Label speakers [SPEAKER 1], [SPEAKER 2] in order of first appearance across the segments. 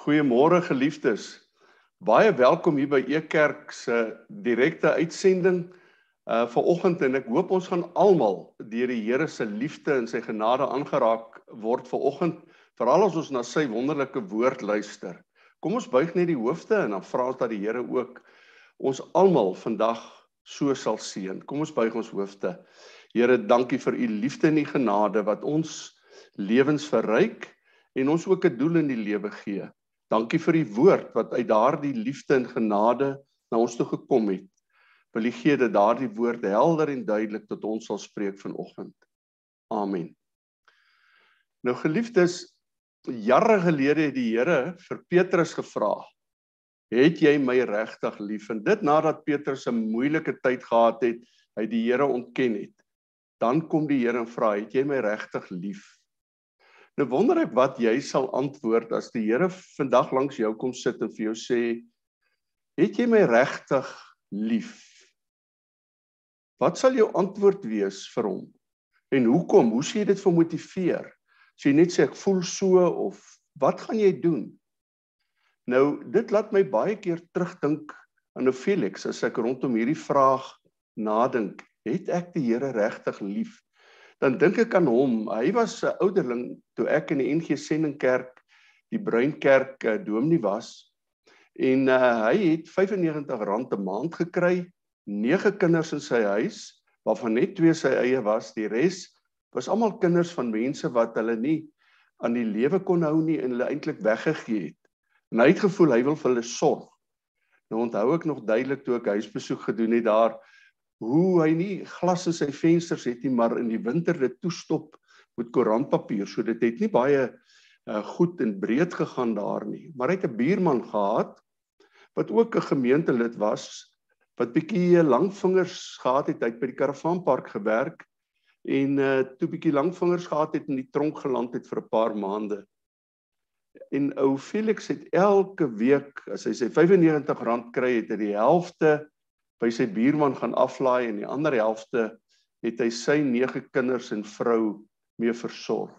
[SPEAKER 1] Goeiemôre geliefdes. Baie welkom hier by Ekerk se direkte uitsending uh vanoggend en ek hoop ons gaan almal deur die Here se liefde en sy genade aangeraak word vanoggend, veral as ons na sy wonderlike woord luister. Kom ons buig net die hoofde en dan vra ons dat die Here ook ons almal vandag so sal seën. Kom ons buig ons hoofde. Here, dankie vir u liefde en u genade wat ons lewens verryk en ons ook 'n doel in die lewe gee. Dankie vir die woord wat uit daardie liefde en genade na ons toe gekom het. Wil U gee dat daardie woord helder en duidelik tot ons sal spreek vanoggend. Amen. Nou geliefdes, jare gelede het die Here vir Petrus gevra: "Het jy my regtig lief?" En dit nadat Petrus 'n moeilike tyd gehad het, hy die Here ontken het. Dan kom die Here en vra: "Het jy my regtig lief?" Nou wonder ek wat jy sal antwoord as die Here vandag langs jou kom sit en vir jou sê: "Het jy my regtig lief?" Wat sal jou antwoord wees vir hom? En hoekom? Hoe sê jy dit vir motiveer? As jy net sê ek voel so of wat gaan jy doen? Nou dit laat my baie keer terugdink aan nou Felix as ek rondom hierdie vraag nadink. Het ek die Here regtig lief? Dan dink ek aan hom. Hy was 'n ouderling toe ek in die NG Sendingkerk, die Bruinkerk uh, dominee was. En uh, hy het R95 'n maand gekry, 9 kinders in sy huis, waarvan net 2 sy eie was. Die res was almal kinders van mense wat hulle nie aan die lewe kon hou nie en hulle eintlik weggegee het. En hy het gevoel hy wil vir hulle sorg. Nou onthou ek nog duidelik toe ek huisbesoek gedoen het daar hoe hy nie glas in sy vensters het nie, maar in die winter dit toestop met koerantpapier. So dit het nie baie uh, goed en breed gegaan daar nie. Maar hy het 'n buurman gehad wat ook 'n gemeentelid was wat bietjie langvingers gehad het uit by die karavaanpark gewerk en uh toe bietjie langvingers gehad het in die tronk geland het vir 'n paar maande. En ou Felix het elke week as hy sy R95 kry het hy die helfte by sy buurman gaan aflaai en die ander helfte het hy sy nege kinders en vrou mee versorg.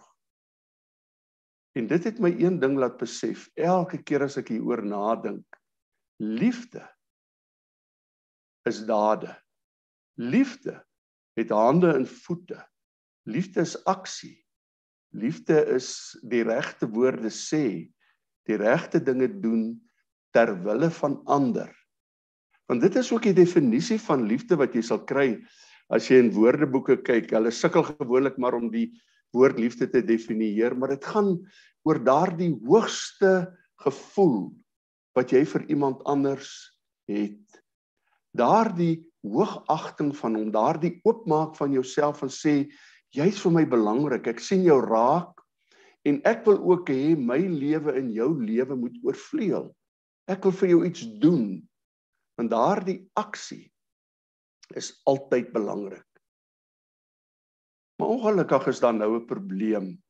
[SPEAKER 1] En dit het my een ding laat besef, elke keer as ek hieroor nadink, liefde is dade. Liefde het hande en voete. Liefde is aksie. Liefde is die regte woorde sê, die regte dinge doen ter wille van ander Want dit is ook die definisie van liefde wat jy sal kry as jy in woordeboeke kyk. Hulle sukkel gewoonlik maar om die woord liefde te definieer, maar dit gaan oor daardie hoogste gevoel wat jy vir iemand anders het. Daardie hoogagting van hom, daardie oopmaak van jouself en sê jy's vir my belangrik. Ek sien jou raak en ek wil ook hê my lewe in jou lewe moet oorvleuel. Ek wil vir jou iets doen want daardie aksie is altyd belangrik. Maar ongelukkig is daar nou 'n probleem.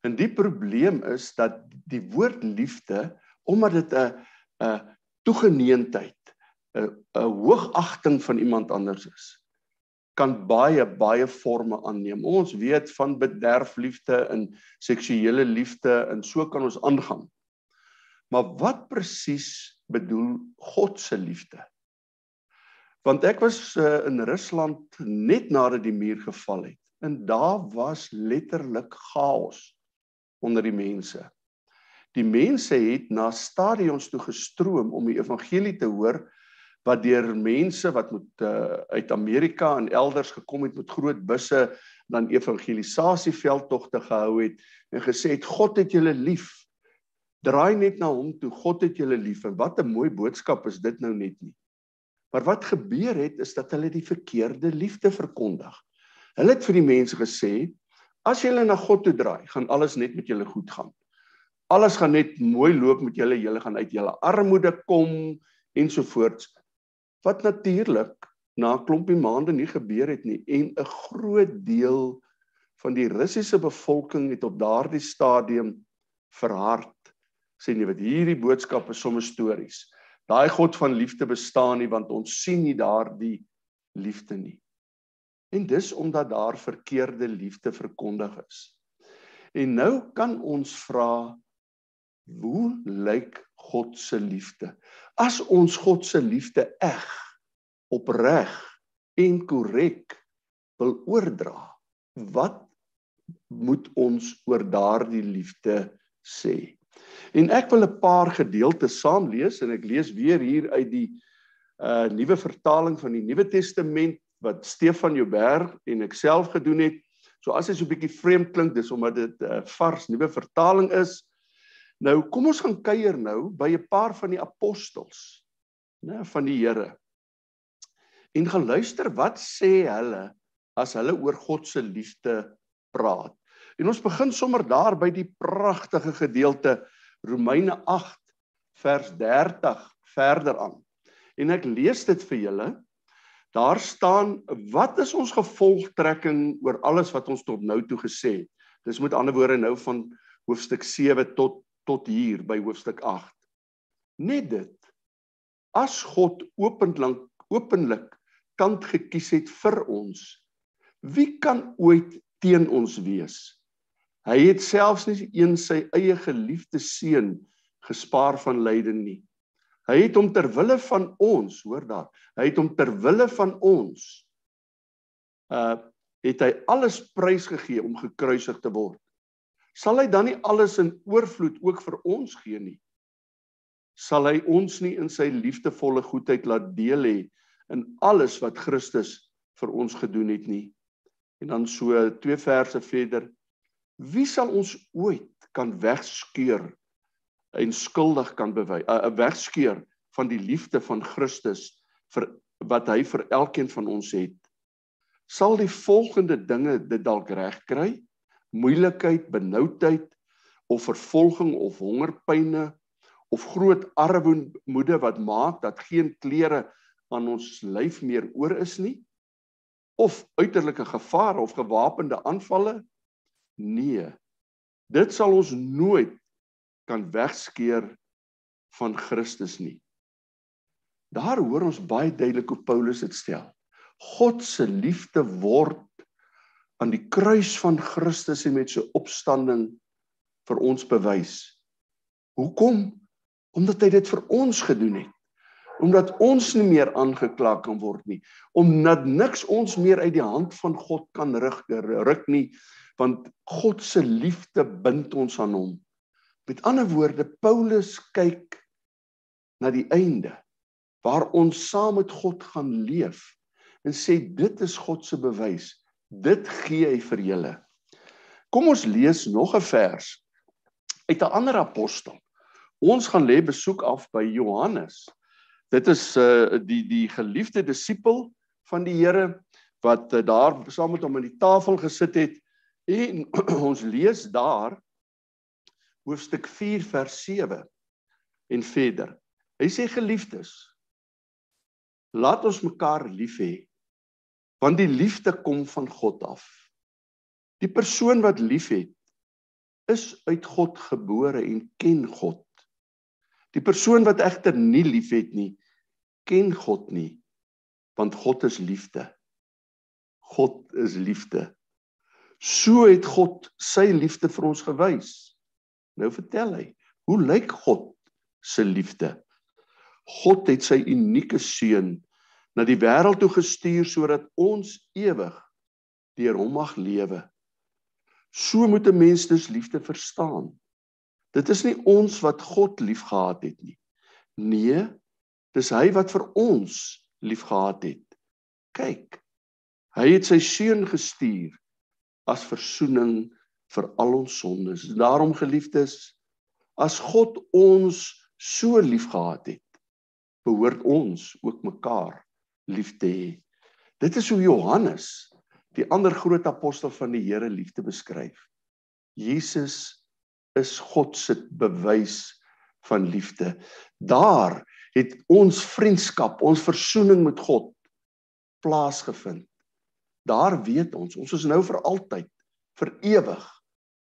[SPEAKER 1] En die probleem is dat die woord liefde omdat dit 'n 'n toegeneentheid, 'n 'n hoogagting van iemand anders is, kan baie baie forme aanneem. Ons weet van bederfliefde en seksuele liefde en so kan ons aangaan. Maar wat presies bedoel God se liefde. Want ek was uh, in Rusland net nadat die muur geval het en daar was letterlik chaos onder die mense. Die mense het na stadions toe gestroom om die evangelie te hoor wat deur mense wat met uh, uit Amerika en elders gekom het met groot busse dan evangelisasieveldtogte gehou het en gesê het God het julle lief Draai net na hom toe. God het julle lief. En wat 'n mooi boodskap is dit nou net nie. Maar wat gebeur het is dat hulle die verkeerde liefde verkondig. Hulle het vir die mense gesê, as julle na God toe draai, gaan alles net met julle goed gaan. Alles gaan net mooi loop met julle. Julle gaan uit julle armoede kom ensovoorts. Wat natuurlik na 'n klompie maande nie gebeur het nie en 'n groot deel van die Russiese bevolking het op daardie stadium verhard sê nee wat hierdie boodskap is sommer stories. Daai God van liefde bestaan nie want ons sien nie daardie liefde nie. En dis omdat daar verkeerde liefde verkondig is. En nou kan ons vra hoe lyk God se liefde? As ons God se liefde eg, opreg en korrek wil oordra, wat moet ons oor daardie liefde sê? En ek wil 'n paar gedeeltes saam lees en ek lees weer hier uit die uh nuwe vertaling van die Nuwe Testament wat Stefan Joubert en ek self gedoen het. So as dit so 'n bietjie vreemd klink, dis omdat dit 'n uh, vars nuwe vertaling is. Nou kom ons gaan kuier nou by 'n paar van die apostels, né, van die Here. En gaan luister wat sê hulle as hulle oor God se liefde praat. En ons begin sommer daar by die pragtige gedeelte Romeine 8 vers 30 verder aan. En ek lees dit vir julle. Daar staan wat is ons gevolgtrekking oor alles wat ons tot nou toe gesê het. Dis met ander woorde nou van hoofstuk 7 tot tot hier by hoofstuk 8. Net dit. As God openlik openlik kant gekies het vir ons, wie kan ooit teen ons wees? Hy het selfs nie een sy eie geliefde seun gespaar van lyding nie. Hy het hom ter wille van ons, hoor daar. Hy het hom ter wille van ons uh het hy alles prysgegee om gekruisig te word. Sal hy dan nie alles in oorvloed ook vir ons gee nie? Sal hy ons nie in sy liefdevolle goedheid laat deel hê in alles wat Christus vir ons gedoen het nie? En dan so twee verse verder Wie sal ons ooit kan wegskeur en skuldig kan bewys 'n uh, uh, wegskeur van die liefde van Christus vir wat hy vir elkeen van ons het? Sal die volgende dinge dit dalk regkry? Moeilikheid, benoudheid of vervolging of hongerpyne of groot armoede wat maak dat geen klere aan ons lyf meer oor is nie? Of uiterlike gevare of gewapende aanvalle? Nee. Dit sal ons nooit kan wegskeer van Christus nie. Daar hoor ons baie duidelik hoe Paulus dit stel. God se liefde word aan die kruis van Christus en met sy opstanding vir ons bewys. Hoekom? Omdat hy dit vir ons gedoen het. Omdat ons nie meer aangekla kan word nie. Omdat niks ons meer uit die hand van God kan rug ruk nie want God se liefde bind ons aan hom. Met ander woorde, Paulus kyk na die einde waar ons saam met God gaan leef en sê dit is God se bewys. Dit gee hy vir julle. Kom ons lees nog 'n vers uit 'n ander apostel. Ons gaan lê besoek af by Johannes. Dit is uh die die geliefde disipel van die Here wat uh, daar saam met hom aan die tafel gesit het En ons lees daar hoofstuk 4 vers 7 en verder. Hy sê geliefdes, laat ons mekaar lief hê want die liefde kom van God af. Die persoon wat liefhet is uit God gebore en ken God. Die persoon wat egter nie liefhet nie, ken God nie, want God is liefde. God is liefde. So het God sy liefde vir ons gewys. Nou vertel hy, hoe lyk God se liefde? God het sy unieke seun na die wêreld toe gestuur sodat ons ewig deur hom mag lewe. So moet 'n mens dus liefde verstaan. Dit is nie ons wat God liefgehad het nie. Nee, dis hy wat vir ons liefgehad het. Kyk, hy het sy seun gestuur as verzoening vir al ons sondes. Daarom geliefdes, as God ons so liefgehad het, behoort ons ook mekaar lief te hê. Dit is hoe Johannes, die ander groot apostel van die Here liefde beskryf. Jesus is God se bewys van liefde. Daar het ons vriendskap, ons versoening met God plaasgevind. Daar weet ons, ons is nou vir altyd, vir ewig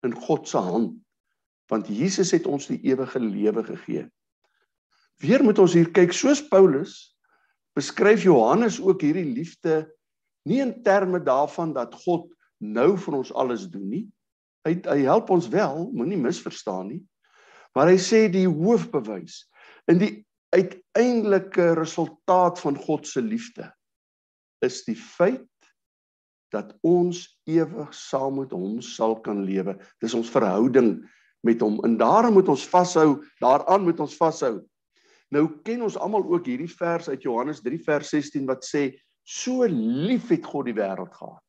[SPEAKER 1] in God se hand, want Jesus het ons die ewige lewe gegee. Weer moet ons hier kyk soos Paulus beskryf Johannes ook hierdie liefde nie in terme daarvan dat God nou vir ons alles doen nie. Hy hy help ons wel, moenie misverstaan nie. Maar hy sê die hoofbewys in die uiteindelike resultaat van God se liefde is die feit dat ons ewig saam met hom sal kan lewe. Dis ons verhouding met hom. En daarom moet ons vashou, daaraan moet ons vashou. Nou ken ons almal ook hierdie vers uit Johannes 3 vers 16 wat sê so lief het God die wêreld gehad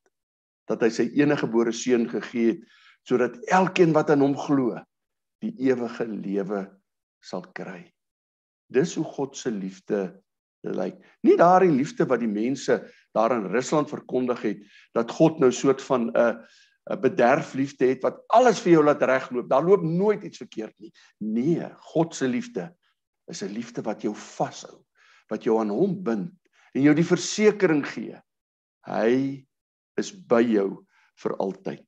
[SPEAKER 1] dat hy sy enige gebore seun gegee het sodat elkeen wat aan hom glo die ewige lewe sal kry. Dis hoe God se liefde lyk. Nie daardie liefde wat die mense daar in Rusland verkondig het dat God nou soort van 'n 'n bederfliefde het wat alles vir jou laat regloop. Daar loop nooit iets verkeerd nie. Nee, God se liefde is 'n liefde wat jou vashou, wat jou aan hom bind en jou die versekering gee. Hy is by jou vir altyd.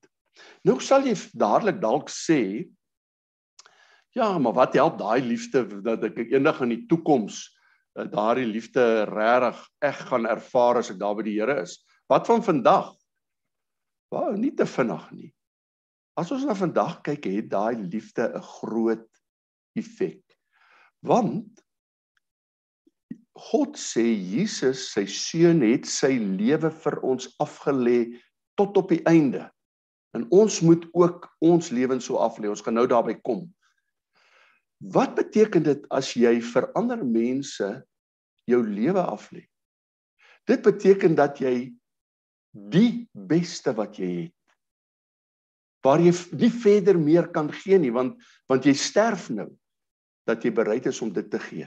[SPEAKER 1] Nou sal jy dadelik dalk sê, Ja, maar wat help daai liefde dat ek eendag in die toekoms daardie liefde regtig eg gaan ervaar as ek daar by die Here is? Wat van vandag? Wou, nie te vinnig nie. As ons na vandag kyk, het daai liefde 'n groot effek. Want God sê Jesus, sy seun het sy lewe vir ons afgelê tot op die einde. En ons moet ook ons lewens so aflê. Ons gaan nou daarby kom. Wat beteken dit as jy vir ander mense jou lewe aflê? Dit beteken dat jy die beste wat jy het waar jy nie verder meer kan gee nie want want jy sterf nou dat jy bereid is om dit te gee.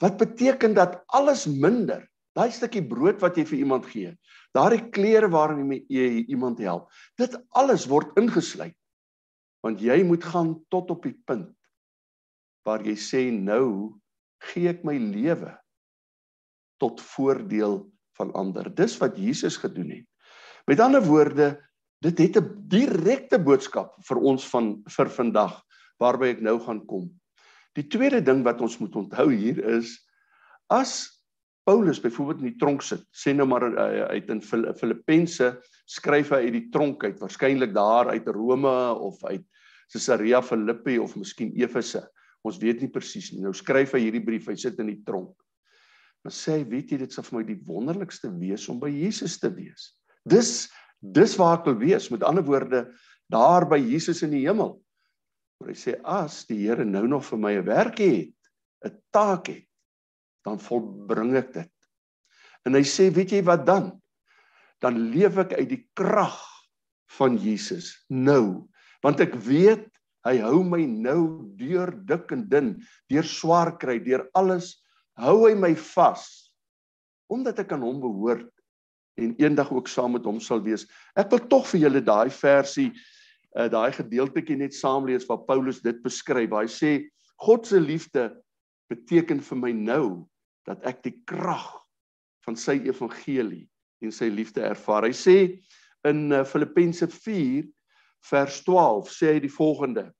[SPEAKER 1] Wat beteken dat alles minder, daai stukkie brood wat jy vir iemand gee, daardie klere waarin jy iemand help, dit alles word ingesluit. Want jy moet gaan tot op die punt waar jy sê nou gee ek my lewe tot voordeel van ander. Dis wat Jesus gedoen het. Met ander woorde, dit het 'n direkte boodskap vir ons van vir vandag waarby ek nou gaan kom. Die tweede ding wat ons moet onthou hier is as Paulus byvoorbeeld in die tronk sit, sê nou maar uh, uit in Filippense skryf hy uit die tronk uit, waarskynlik daar uit Rome of uit Caesarea Philippi of miskien Efese. Ons weet nie presies nie. Nou skryf hy hierdie brief, hy sit in die tronk. Maar sê hy, weet jy, dit sal vir my die wonderlikste wees om by Jesus te wees. Dis dis waar ek wil wees. Met ander woorde, daar by Jesus in die hemel. Maar hy sê as die Here nou nog vir my 'n werk het, 'n taak het, dan volbring ek dit. En hy sê, weet jy wat dan? Dan leef ek uit die krag van Jesus nou, want ek weet Hy hou my nou deur dik en dun, deur swaar kry, deur alles hou hy my vas omdat ek aan hom behoort en eendag ook saam met hom sal wees. Ek wil tog vir julle daai versie uh daai gedeeltetjie net saam lees waar Paulus dit beskryf. Hy sê God se liefde beteken vir my nou dat ek die krag van sy evangelie en sy liefde ervaar. Hy sê in uh, Filippense vers 12 sê hy die volgende: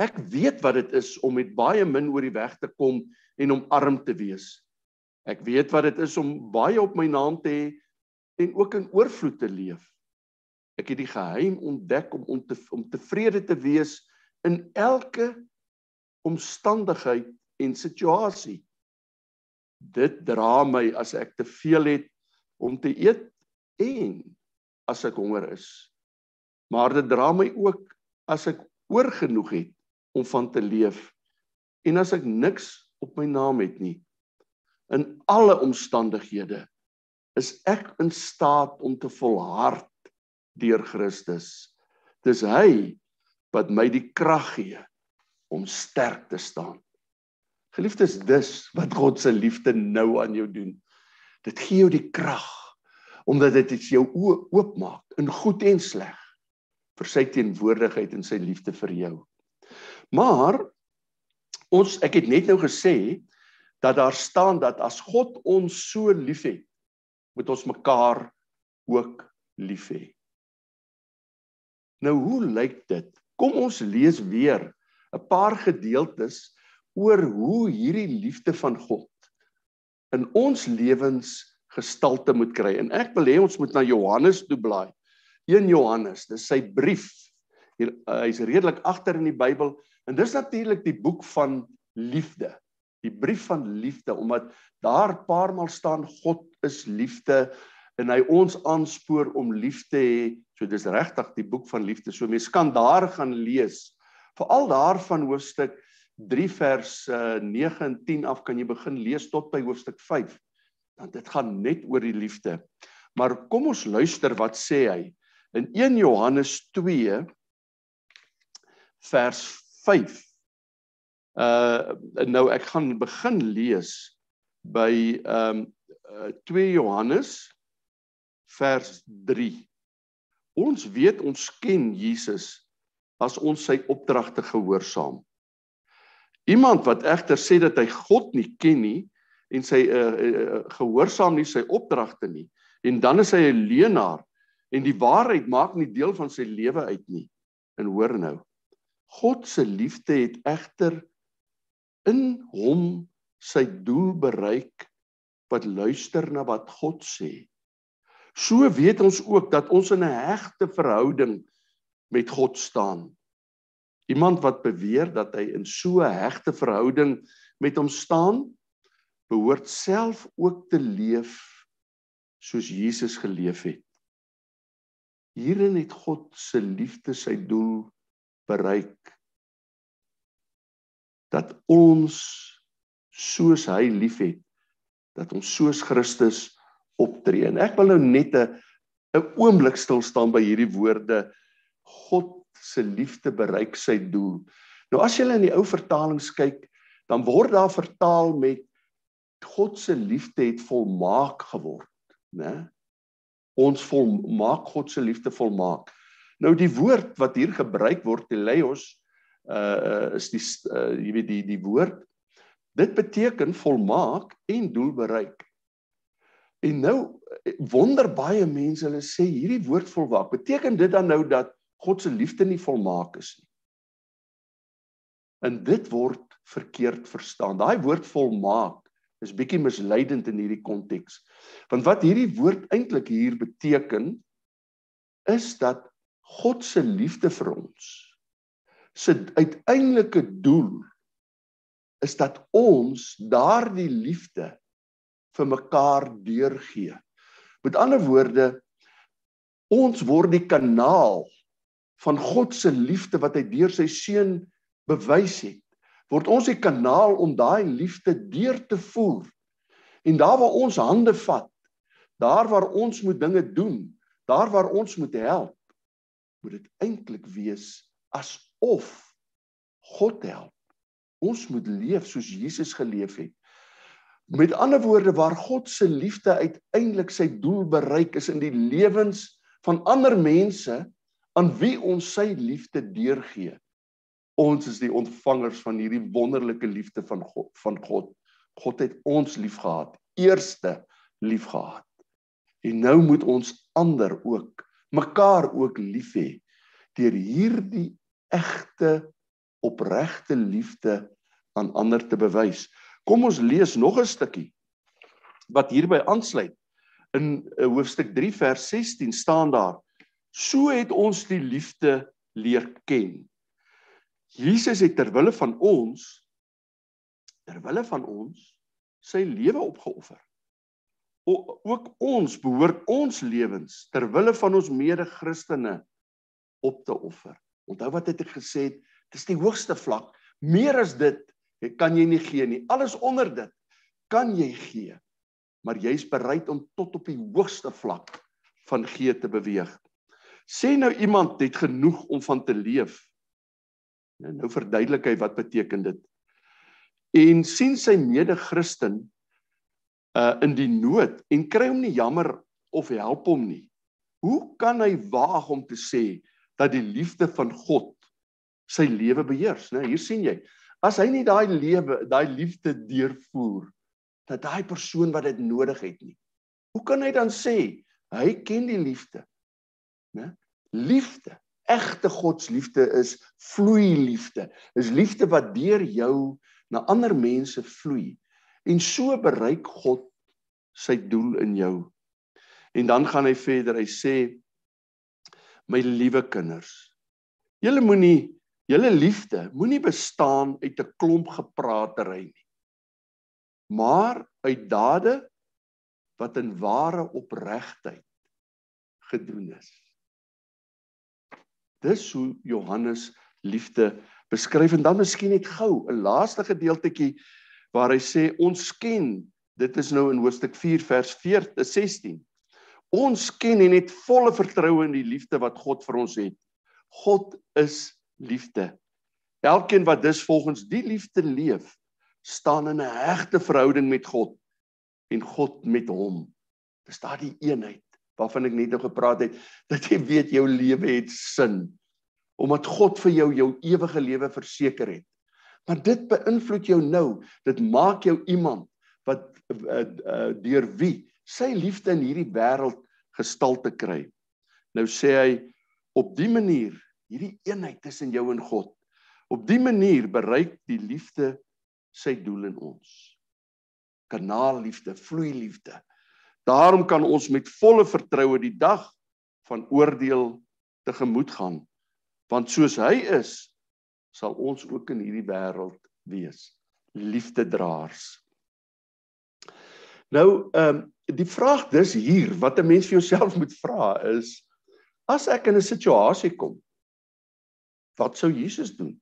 [SPEAKER 1] Ek weet wat dit is om met baie min oor die weg te kom en om arm te wees. Ek weet wat dit is om baie op my naam te hê en ook in oorvloed te leef. Ek het die geheim ontdek om om, te, om tevrede te wees in elke omstandigheid en situasie. Dit dra my as ek te veel het om te eet en as ek honger is maar dit dra my ook as ek oorgenoeg het om van te leef en as ek niks op my naam het nie. In alle omstandighede is ek in staat om te volhard deur Christus. Dis hy wat my die krag gee om sterk te staan. Geliefdes dis wat God se liefde nou aan jou doen. Dit gee jou die krag omdat dit jou oë oopmaak in goed en sleg vir sy teenwoordigheid en sy liefde vir jou. Maar ons ek het net nou gesê dat daar staan dat as God ons so liefhet, moet ons mekaar ook lief hê. Nou hoe lyk dit? Kom ons lees weer 'n paar gedeeltes oor hoe hierdie liefde van God in ons lewens gestalte moet kry. En ek wil hê ons moet na Johannes toe blaai. 1 Johannes, dis sy brief. Uh, hy's redelik agter in die Bybel, En dis natuurlik die boek van liefde. Die brief van liefde omdat daar paar maal staan God is liefde en hy ons aanspoor om lief te hê. So dis regtig die boek van liefde. So mense kan daar gaan lees. Veral daarvan hoofstuk 3 vers uh, 9 en 10 af kan jy begin lees tot by hoofstuk 5. Dan dit gaan net oor die liefde. Maar kom ons luister wat sê hy in 1 Johannes 2 vers 5. Uh nou ek gaan begin lees by ehm um, uh, 2 Johannes vers 3. Ons weet ons ken Jesus as ons sy opdragte gehoorsaam. Iemand wat egter sê dat hy God nie ken nie en sy uh, uh, gehoorsaam nie sy opdragte nie en dan is hy 'n leienaar en die waarheid maak nie deel van sy lewe uit nie. En hoor nou. God se liefde het egter in hom sy doel bereik wat luister na wat God sê. So weet ons ook dat ons in 'n hegte verhouding met God staan. Iemand wat beweer dat hy in so 'n hegte verhouding met hom staan, behoort self ook te leef soos Jesus geleef het. Hierin het God se liefde sy doel bereik dat ons soos hy liefhet dat ons soos Christus optree. En ek wil nou net 'n 'n oomblik stil staan by hierdie woorde God se liefde bereik sy doel. Nou as jy in die ou vertalings kyk dan word daar vertaal met God se liefde het volmaak geword né ons volmaak God se liefde volmaak nou die woord wat hier gebruik word teleios uh is die uh, jy weet die die woord dit beteken volmaak en doel bereik. En nou wonder baie mense hulle sê hierdie woord volmaak beteken dit dan nou dat God se liefde nie volmaak is nie. En dit word verkeerd verstaan. Daai woord volmaak is bietjie misleidend in hierdie konteks. Want wat hierdie woord eintlik hier beteken is dat God se liefde vir ons se uiteindelike doel is dat ons daardie liefde vir mekaar deurgee. Met ander woorde ons word die kanaal van God se liefde wat hy deur sy seun bewys het. Word ons die kanaal om daai liefde deur te voer. En daar waar ons hande vat, daar waar ons moet dinge doen, daar waar ons moet help, moet dit eintlik wees asof God help. Ons moet leef soos Jesus geleef het. Met ander woorde waar God se liefde uiteindelik sy doel bereik is in die lewens van ander mense aan wie ons sy liefde deurgee. Ons is die ontvangers van hierdie wonderlike liefde van God van God. God het ons liefgehad, eerste liefgehad. En nou moet ons ander ook mekaar ook lief hê deur hierdie egte opregte liefde aan ander te bewys. Kom ons lees nog 'n stukkie wat hierby aansluit. In eh, hoofstuk 3 vers 16 staan daar: So het ons die liefde leer ken. Jesus het ter wille van ons ter wille van ons sy lewe opgeoffer. O, ook ons behoort ons lewens ter wille van ons mede-Christene op te offer. Onthou wat het ek gesê het, dis die hoogste vlak. Meer as dit kan jy nie gee nie. Alles onder dit kan jy gee. Maar jy's bereid om tot op die hoogste vlak van gee te beweeg. Sê nou iemand het genoeg om van te leef. Nou, nou verduidelik hy wat beteken dit. En sien sy mede-Christen uh in die nood en kry hom nie jammer of help hom nie. Hoe kan hy waag om te sê dat die liefde van God sy lewe beheers, né? Hier sien jy. As hy nie daai lewe, daai liefde deurvoer dat daai persoon wat dit nodig het nie. Hoe kan hy dan sê hy ken die liefde? Né? Liefde, egte godsliefde is vloei liefde. Is liefde wat deur jou na ander mense vloei. En so bereik God sy doel in jou. En dan gaan hy verder. Hy sê my liewe kinders, julle moenie Julle liefde moenie bestaan uit 'n klomp gepraatery nie, maar uit dade wat in ware opregtheid gedoen is. Dis hoe Johannes liefde beskryf. En dan miskien net gou 'n laaste gedeeltjie waar hy sê ons ken dit is nou in hoofstuk 4 vers 14 16 ons ken en het volle vertroue in die liefde wat God vir ons het. God is liefde. Elkeen wat dus volgens die liefde leef staan in 'n hegte verhouding met God en God met hom. Dis daardie eenheid waarvan ek net nou gepraat het dat jy weet jou lewe het sin omdat God vir jou jou ewige lewe verseker het. Maar dit beïnvloed jou nou. Dit maak jou iemand wat uh, uh, deur wie sy liefde in hierdie wêreld gestalte kry. Nou sê hy op die manier hierdie eenheid tussen jou en God. Op die manier bereik die liefde sy doel in ons. Kanaalliefde, vloeiliefde. Daarom kan ons met volle vertroue die dag van oordeel tegemoet gaan. Want soos hy is sal ons ook in hierdie wêreld wees. Liefdedraers. Nou ehm um, die vraag dis hier wat 'n mens vir jouself moet vra is as ek in 'n situasie kom wat sou Jesus doen?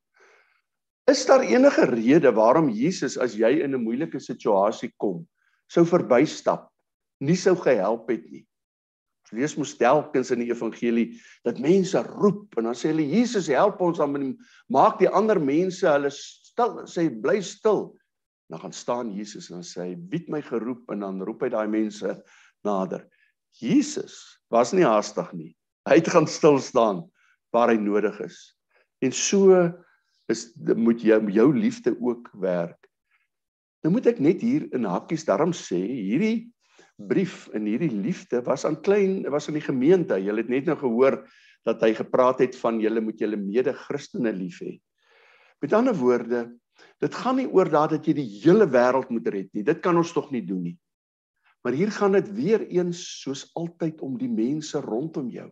[SPEAKER 1] Is daar enige rede waarom Jesus as jy in 'n moeilike situasie kom sou verbystap nie sou gehelp het nie. Lees mos telkens in die evangelie dat mense roep en dan sê hulle Jesus help ons dan maak die ander mense hulle stil sê bly stil. Dan gaan staan Jesus en dan sê hy het my geroep? En dan roep hy daai mense nader. Jesus was nie haastig nie. Hy het gaan stil staan waar hy nodig is. En so is moet jy jou liefde ook werk. Nou moet ek net hier in hakkies daarom sê hierdie brief in hierdie liefde was aan klein was in die gemeente. Jy het net nou gehoor dat hy gepraat het van julle moet julle mede-Christene lief hê. Met ander woorde, dit gaan nie oor dat jy die hele wêreld moet red nie. Dit kan ons tog nie doen nie. Maar hier gaan dit weer eens soos altyd om die mense rondom jou.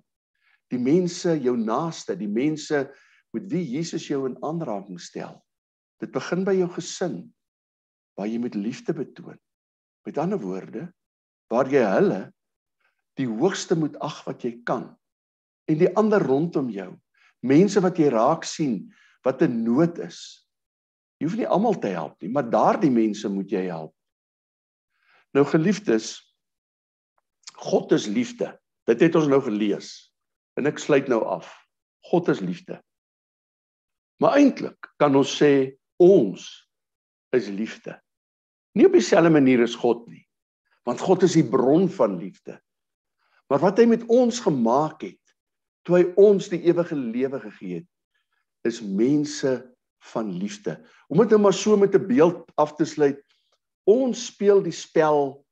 [SPEAKER 1] Die mense jou naaste, die mense met wie Jesus jou in aanraking stel. Dit begin by jou gesin waar jy met liefde betoon. Met ander woorde, waar jy hulle die hoogste moet ag wat jy kan en die ander rondom jou. Mense wat jy raak sien wat in nood is. Jy hoef nie almal te help nie maar daardie mense moet jy help. Nou geliefdes God is liefde. Dit het ons nou gelees. En ek sluit nou af. God is liefde. Maar eintlik kan ons sê ons is liefde. Nie op dieselfde manier as God nie want God is die bron van liefde. Maar wat hy met ons gemaak het toe hy ons die ewige lewe gegee het, is mense van liefde. Om dit nou maar so met 'n beeld af te sluit, ons speel die spel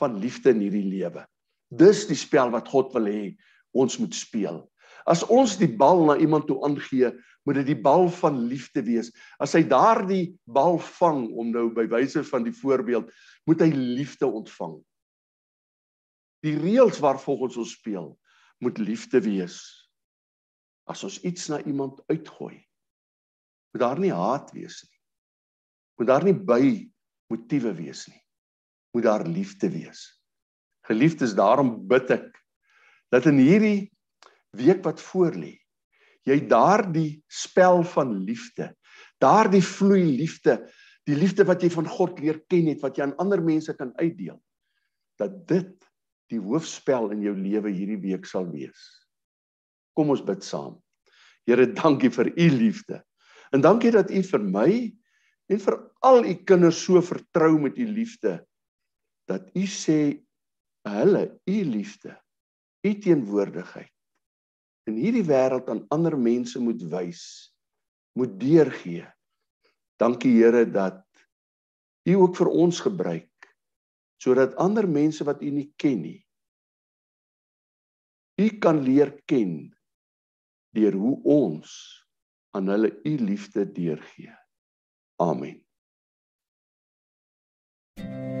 [SPEAKER 1] van liefde in hierdie lewe. Dis die spel wat God wil hê ons moet speel. As ons die bal na iemand toe aangee, moet dit die bal van liefde wees. As hy daardie bal vang om nou by wyse van die voorbeeld, moet hy liefde ontvang. Die reëls waarvolgens ons speel, moet liefde wees. As ons iets na iemand uitgooi, moet daar nie haat wees nie. Moet daar nie by motiewe wees nie. Moet daar liefde wees. Geliefdes, daarom bid ek dat in hierdie week wat voorlê, jy daardie spel van liefde, daardie vloei liefde, die liefde wat jy van God leer ken het wat jy aan ander mense kan uitdeel, dat dit die hoofspel in jou lewe hierdie week sal wees. Kom ons bid saam. Here, dankie vir u liefde. En dankie dat u vir my en vir al u kinders so vertrou met u liefde dat u sê hulle u liefde, u teenwoordigheid in hierdie wêreld aan ander mense moet wys, moet deurgee. Dankie Here dat U ook vir ons gebruik sodat ander mense wat U nie ken nie U kan leer ken deur hoe ons aan hulle U liefde deurgee. Amen. thank you